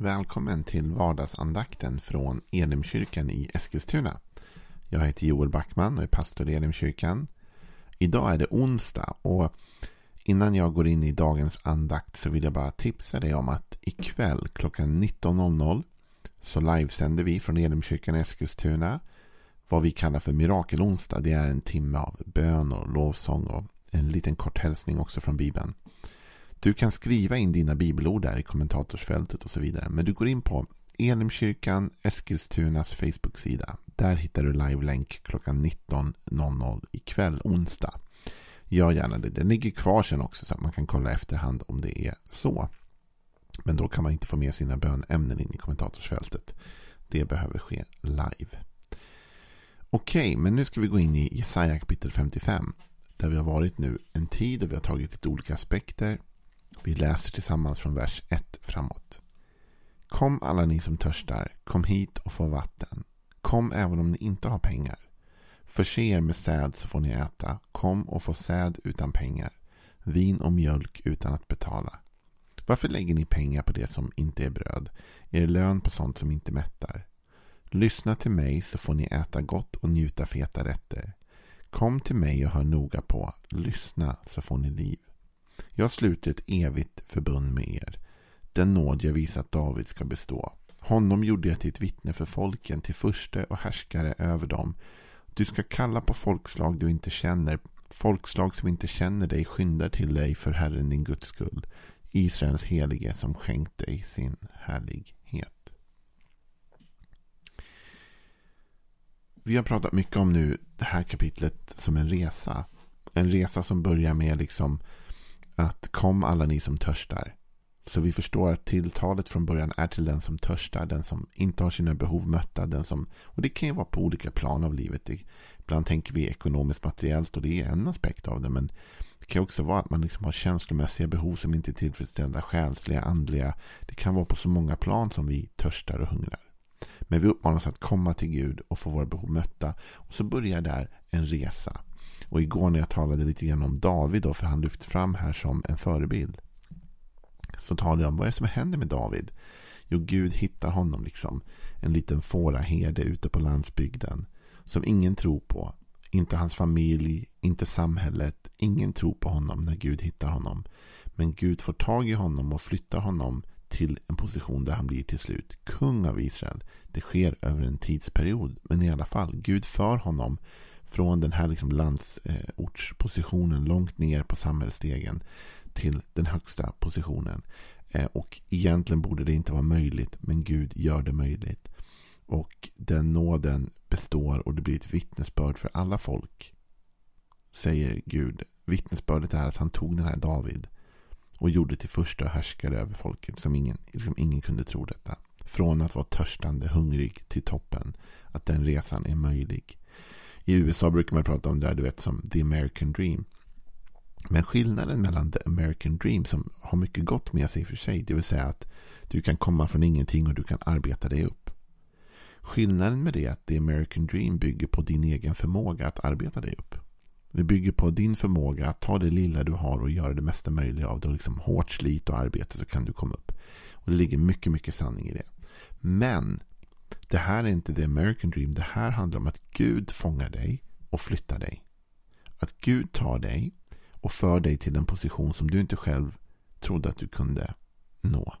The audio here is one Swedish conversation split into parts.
Välkommen till vardagsandakten från Elimkyrkan i Eskilstuna. Jag heter Joel Backman och är pastor i Elimkyrkan. Idag är det onsdag och innan jag går in i dagens andakt så vill jag bara tipsa dig om att ikväll klockan 19.00 så livesänder vi från Elimkyrkan i Eskilstuna vad vi kallar för mirakelonsdag. Det är en timme av bön och lovsång och en liten kort hälsning också från Bibeln. Du kan skriva in dina bibelord där i kommentatorsfältet och så vidare. Men du går in på Elimkyrkan Eskilstunas Facebook-sida. Där hittar du live-länk klockan 19.00 ikväll onsdag. Gör gärna det. Den ligger kvar sen också så att man kan kolla efterhand om det är så. Men då kan man inte få med sina bönämnen in i kommentatorsfältet. Det behöver ske live. Okej, men nu ska vi gå in i Jesaja kapitel 55. Där vi har varit nu en tid och vi har tagit lite olika aspekter. Vi läser tillsammans från vers 1 framåt. Kom alla ni som törstar, kom hit och få vatten. Kom även om ni inte har pengar. Förse er med säd så får ni äta. Kom och få säd utan pengar. Vin och mjölk utan att betala. Varför lägger ni pengar på det som inte är bröd? Er lön på sånt som inte mättar. Lyssna till mig så får ni äta gott och njuta feta rätter. Kom till mig och hör noga på. Lyssna så får ni liv. Jag sluter ett evigt förbund med er. Den nåd jag visat David ska bestå. Honom gjorde jag till ett vittne för folken, till furste och härskare över dem. Du ska kalla på folkslag du inte känner. Folkslag som inte känner dig skyndar till dig för Herren din Guds skull. Israels helige som skänkt dig sin härlighet. Vi har pratat mycket om nu det här kapitlet som en resa. En resa som börjar med liksom att kom alla ni som törstar. Så vi förstår att tilltalet från början är till den som törstar, den som inte har sina behov mötta. Den som, och det kan ju vara på olika plan av livet. Ibland tänker vi ekonomiskt materiellt och det är en aspekt av det. Men det kan också vara att man liksom har känslomässiga behov som inte är tillfredsställda, själsliga, andliga. Det kan vara på så många plan som vi törstar och hungrar. Men vi uppmanas att komma till Gud och få våra behov mötta. Och så börjar där en resa. Och igår när jag talade lite grann om David, då, för han lyfts fram här som en förebild. Så talade jag om vad är det som händer med David? Jo, Gud hittar honom liksom. En liten fåraherde ute på landsbygden. Som ingen tror på. Inte hans familj, inte samhället. Ingen tror på honom när Gud hittar honom. Men Gud får tag i honom och flyttar honom till en position där han blir till slut kung av Israel. Det sker över en tidsperiod. Men i alla fall, Gud för honom från den här liksom landsortspositionen långt ner på samhällsstegen till den högsta positionen. Eh, och egentligen borde det inte vara möjligt, men Gud gör det möjligt. Och den nåden består och det blir ett vittnesbörd för alla folk. Säger Gud. Vittnesbördet är att han tog den här David och gjorde till första härskare över folket. Som ingen, liksom ingen kunde tro detta. Från att vara törstande, hungrig till toppen. Att den resan är möjlig. I USA brukar man prata om det här, du vet, som the American dream. Men skillnaden mellan the American dream som har mycket gott med sig för sig. Det vill säga att du kan komma från ingenting och du kan arbeta dig upp. Skillnaden med det är att the American dream bygger på din egen förmåga att arbeta dig upp. Det bygger på din förmåga att ta det lilla du har och göra det mesta möjliga av det. Liksom hårt slit och arbete så kan du komma upp. Och Det ligger mycket, mycket sanning i det. Men det här är inte the American dream. Det här handlar om att Gud fångar dig och flyttar dig. Att Gud tar dig och för dig till en position som du inte själv trodde att du kunde nå.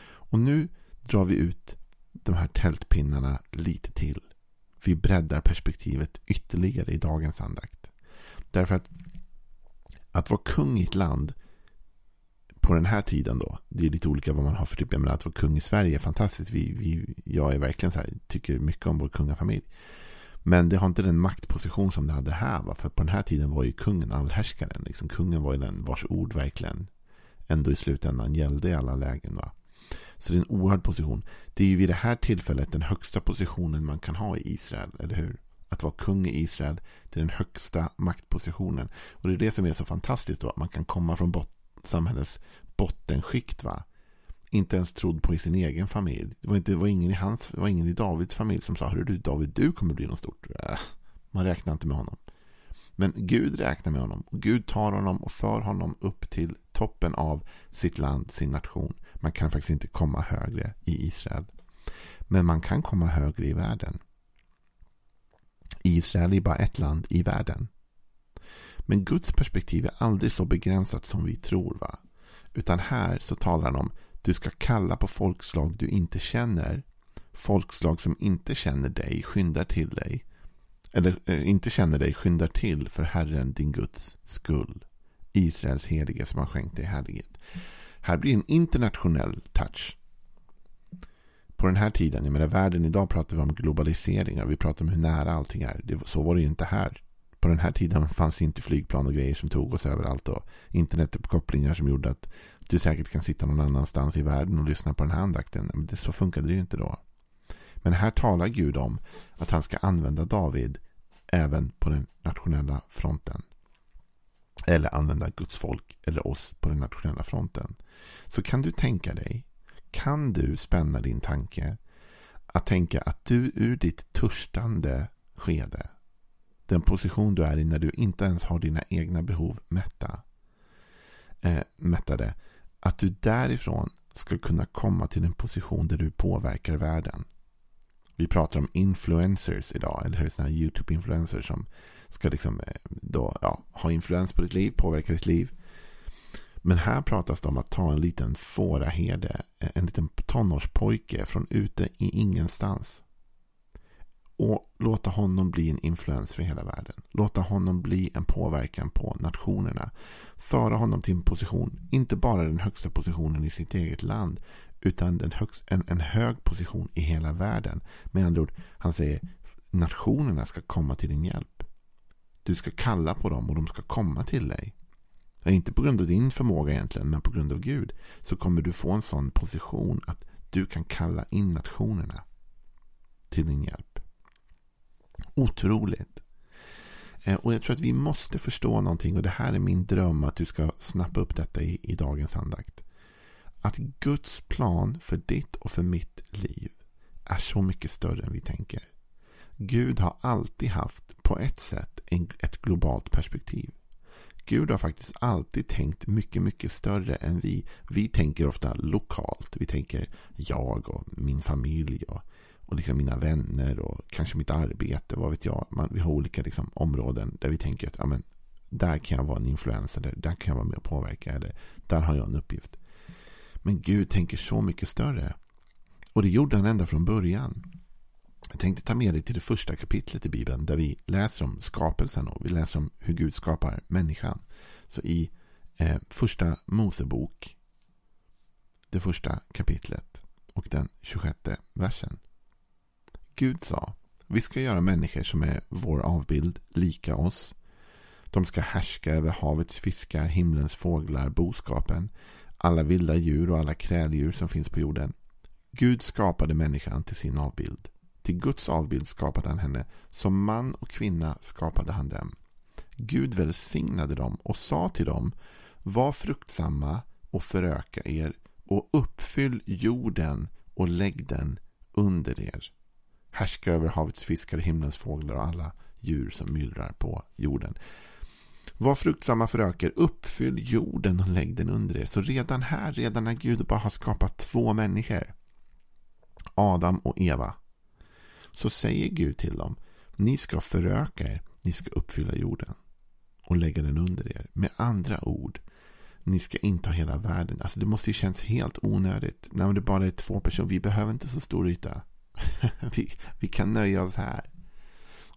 Och nu drar vi ut de här tältpinnarna lite till. Vi breddar perspektivet ytterligare i dagens andakt. Därför att att vara kung i ett land på den här tiden då. Det är lite olika vad man har för typ. Jag menar att vara kung i Sverige är fantastiskt. Vi, vi, jag är verkligen så här, tycker mycket om vår kungafamilj. Men det har inte den maktposition som det hade här. Va? För på den här tiden var ju kungen allhärskaren. Liksom, kungen var ju den vars ord verkligen ändå i slutändan gällde i alla lägen. Va? Så det är en oerhörd position. Det är ju vid det här tillfället den högsta positionen man kan ha i Israel. Eller hur? Att vara kung i Israel. Det är den högsta maktpositionen. Och det är det som är så fantastiskt då. Att man kan komma från botten samhällets bottenskikt. Va? Inte ens trodd på i sin egen familj. Det var, inte, det var, ingen, i hans, det var ingen i Davids familj som sa Hörru du David, du kommer bli något stort. Äh, man räknar inte med honom. Men Gud räknar med honom. Gud tar honom och för honom upp till toppen av sitt land, sin nation. Man kan faktiskt inte komma högre i Israel. Men man kan komma högre i världen. Israel är bara ett land i världen. Men Guds perspektiv är aldrig så begränsat som vi tror. va? Utan här så talar han om du ska kalla på folkslag du inte känner. Folkslag som inte känner dig skyndar till dig. Eller äh, inte känner dig skyndar till för Herren din Guds skull. Israels helige som har skänkt dig härlighet. Här blir en internationell touch. På den här tiden, jag menar världen idag pratar vi om globalisering och vi pratar om hur nära allting är. Det, så var det ju inte här. På den här tiden fanns inte flygplan och grejer som tog oss överallt och internetuppkopplingar som gjorde att du säkert kan sitta någon annanstans i världen och lyssna på den här andakten. Så funkade det ju inte då. Men här talar Gud om att han ska använda David även på den nationella fronten. Eller använda Guds folk eller oss på den nationella fronten. Så kan du tänka dig, kan du spänna din tanke att tänka att du ur ditt törstande skede, den position du är i när du inte ens har dina egna behov mätta, eh, mättade, att du därifrån ska kunna komma till en position där du påverkar världen. Vi pratar om influencers idag, eller hur? Sådana här YouTube-influencers som ska liksom eh, då, ja, ha influens på ditt liv, påverka ditt liv. Men här pratas det om att ta en liten fåraherde, eh, en liten tonårspojke från ute i ingenstans. Och låta honom bli en influens för hela världen. Låta honom bli en påverkan på nationerna. Föra honom till en position, inte bara den högsta positionen i sitt eget land, utan den högst, en, en hög position i hela världen. Med andra ord, han säger nationerna ska komma till din hjälp. Du ska kalla på dem och de ska komma till dig. Inte på grund av din förmåga egentligen, men på grund av Gud. Så kommer du få en sån position att du kan kalla in nationerna till din hjälp. Otroligt. Eh, och jag tror att vi måste förstå någonting och det här är min dröm att du ska snappa upp detta i, i dagens andakt. Att Guds plan för ditt och för mitt liv är så mycket större än vi tänker. Gud har alltid haft på ett sätt en, ett globalt perspektiv. Gud har faktiskt alltid tänkt mycket, mycket större än vi. Vi tänker ofta lokalt. Vi tänker jag och min familj och, och liksom mina vänner och kanske mitt arbete. Vad vet jag. Man, vi har olika liksom, områden där vi tänker att ja, men, där kan jag vara en influencer. där, där kan jag vara med och påverka. Eller där har jag en uppgift. Men Gud tänker så mycket större. Och det gjorde han ända från början. Jag tänkte ta med dig till det första kapitlet i Bibeln där vi läser om skapelsen och vi läser om hur Gud skapar människan. Så i eh, första Mosebok, det första kapitlet och den 26 versen. Gud sa, vi ska göra människor som är vår avbild lika oss. De ska härska över havets fiskar, himlens fåglar, boskapen, alla vilda djur och alla kräldjur som finns på jorden. Gud skapade människan till sin avbild. Till Guds avbild skapade han henne. Som man och kvinna skapade han dem. Gud välsignade dem och sa till dem Var fruktsamma och föröka er och uppfyll jorden och lägg den under er. Härska över havets fiskar, himlens fåglar och alla djur som myllrar på jorden. Var fruktsamma föröker, uppfyll jorden och lägg den under er. Så redan här, redan när Gud bara har skapat två människor, Adam och Eva, så säger Gud till dem, ni ska föröka er, ni ska uppfylla jorden och lägga den under er. Med andra ord, ni ska inta hela världen. Alltså det måste ju kännas helt onödigt när det bara är två personer. Vi behöver inte så stor yta. vi, vi kan nöja oss här.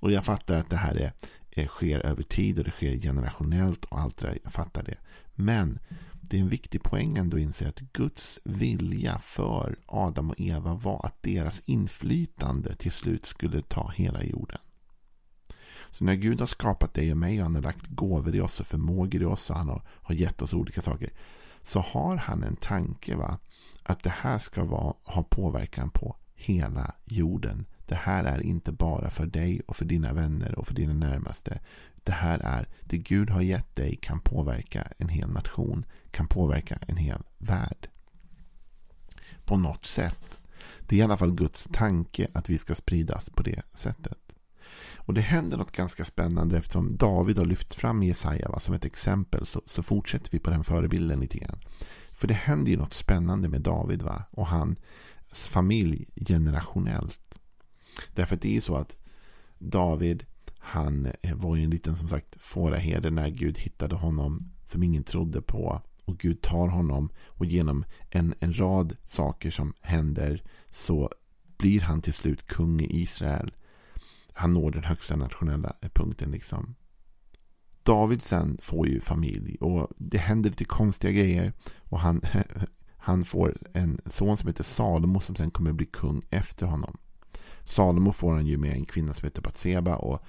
Och jag fattar att det här är, är, sker över tid och det sker generationellt och allt det där. Jag fattar det. Men det är en viktig poäng ändå att inse att Guds vilja för Adam och Eva var att deras inflytande till slut skulle ta hela jorden. Så när Gud har skapat dig och mig och han har lagt gåvor i oss och förmågor i oss och han har, har gett oss olika saker. Så har han en tanke va. Att det här ska vara, ha påverkan på hela jorden. Det här är inte bara för dig och för dina vänner och för dina närmaste. Det här är det Gud har gett dig kan påverka en hel nation, kan påverka en hel värld. På något sätt. Det är i alla fall Guds tanke att vi ska spridas på det sättet. Och det händer något ganska spännande eftersom David har lyft fram Jesaja va, som ett exempel så, så fortsätter vi på den förebilden lite grann. För det händer ju något spännande med David va? och han familj generationellt. Därför att det är ju så att David, han eh, var ju en liten som sagt fåraherde när Gud hittade honom som ingen trodde på. Och Gud tar honom och genom en, en rad saker som händer så blir han till slut kung i Israel. Han når den högsta nationella eh, punkten liksom. David sen får ju familj och det händer lite konstiga grejer. Och han, han får en son som heter Salomo som sen kommer bli kung efter honom. Salomo får han ju med en kvinna som heter Batseba och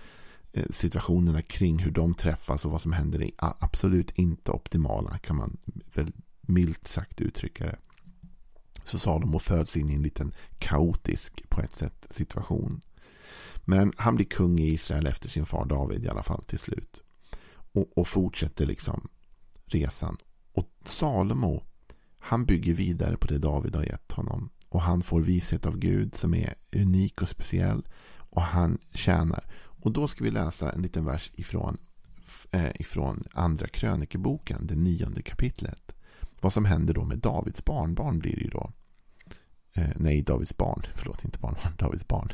eh, situationerna kring hur de träffas och vad som händer är absolut inte optimala kan man väl milt sagt uttrycka det. Så Salomo föds in i en liten kaotisk på ett sätt situation. Men han blir kung i Israel efter sin far David i alla fall till slut. Och, och fortsätter liksom resan. Och Salomo, han bygger vidare på det David har gett honom. Och han får vishet av Gud som är unik och speciell. Och han tjänar. Och då ska vi läsa en liten vers ifrån, eh, ifrån andra krönikeboken, det nionde kapitlet. Vad som händer då med Davids barnbarn blir det ju då. Eh, nej, Davids barn. Förlåt, inte barnbarn. Davids barn.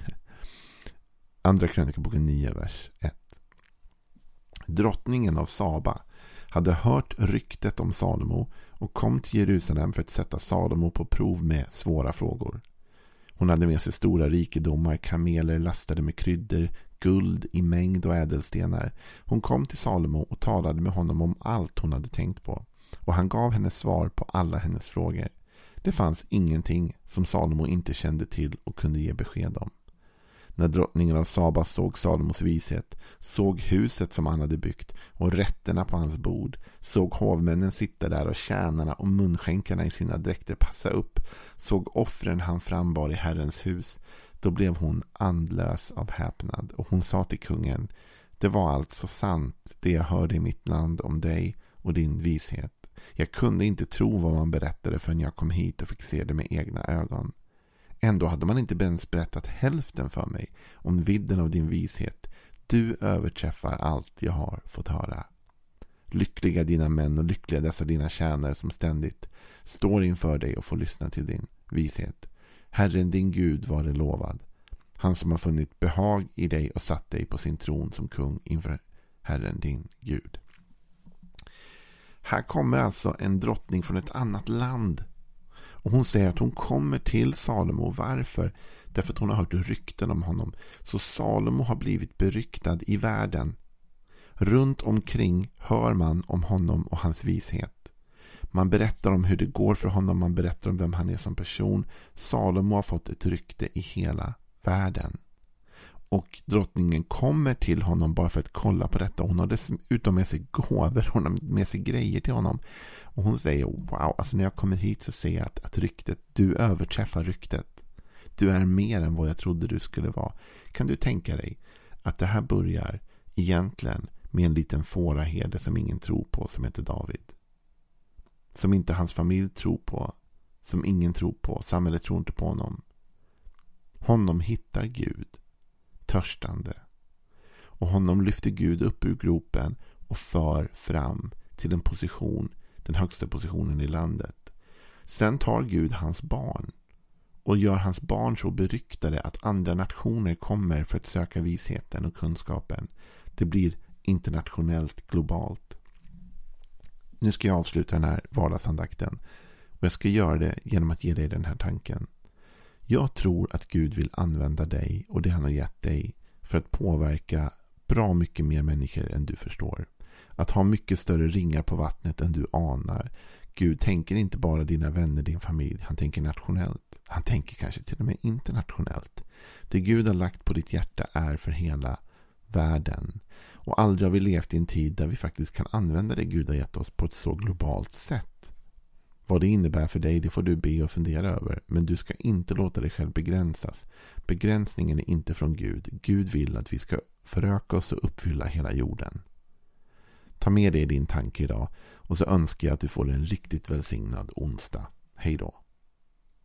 Andra krönikeboken 9, vers 1. Drottningen av Saba hade hört ryktet om Salomo och kom till Jerusalem för att sätta Salomo på prov med svåra frågor. Hon hade med sig stora rikedomar, kameler lastade med kryddor, guld i mängd och ädelstenar. Hon kom till Salomo och talade med honom om allt hon hade tänkt på. Och han gav henne svar på alla hennes frågor. Det fanns ingenting som Salomo inte kände till och kunde ge besked om. När drottningen av Saba såg Salomos vishet, såg huset som han hade byggt och rätterna på hans bord, såg hovmännen sitta där och tjänarna och munskänkarna i sina dräkter passa upp, såg offren han frambar i Herrens hus, då blev hon andlös av häpnad och hon sa till kungen, det var alltså sant det jag hörde i mitt land om dig och din vishet. Jag kunde inte tro vad man berättade förrän jag kom hit och fick se det med egna ögon. Ändå hade man inte ens berättat hälften för mig om vidden av din vishet. Du överträffar allt jag har fått höra. Lyckliga dina män och lyckliga dessa dina tjänare som ständigt står inför dig och får lyssna till din vishet. Herren din Gud var det lovad. Han som har funnit behag i dig och satt dig på sin tron som kung inför Herren din Gud. Här kommer alltså en drottning från ett annat land och hon säger att hon kommer till Salomo. Varför? Därför att hon har hört rykten om honom. Så Salomo har blivit beryktad i världen. Runt omkring hör man om honom och hans vishet. Man berättar om hur det går för honom. Man berättar om vem han är som person. Salomo har fått ett rykte i hela världen. Och drottningen kommer till honom bara för att kolla på detta. Hon har dessutom med sig gåvor. Hon har med sig grejer till honom. Och hon säger wow, alltså när jag kommer hit så ser jag att, att ryktet, du överträffar ryktet. Du är mer än vad jag trodde du skulle vara. Kan du tänka dig att det här börjar egentligen med en liten fåraherde som ingen tror på som heter David. Som inte hans familj tror på. Som ingen tror på. Samhället tror inte på honom. Honom hittar Gud törstande. Och honom lyfter Gud upp ur gropen och för fram till en position, den högsta positionen i landet. Sen tar Gud hans barn och gör hans barn så beryktade att andra nationer kommer för att söka visheten och kunskapen. Det blir internationellt, globalt. Nu ska jag avsluta den här vardagsandakten. Och jag ska göra det genom att ge dig den här tanken. Jag tror att Gud vill använda dig och det han har gett dig för att påverka bra mycket mer människor än du förstår. Att ha mycket större ringar på vattnet än du anar. Gud tänker inte bara dina vänner, din familj. Han tänker nationellt. Han tänker kanske till och med internationellt. Det Gud har lagt på ditt hjärta är för hela världen. Och aldrig har vi levt i en tid där vi faktiskt kan använda det Gud har gett oss på ett så globalt sätt. Vad det innebär för dig det får du be och fundera över. Men du ska inte låta dig själv begränsas. Begränsningen är inte från Gud. Gud vill att vi ska föröka oss och uppfylla hela jorden. Ta med dig din tanke idag och så önskar jag att du får en riktigt välsignad onsdag. Hej då.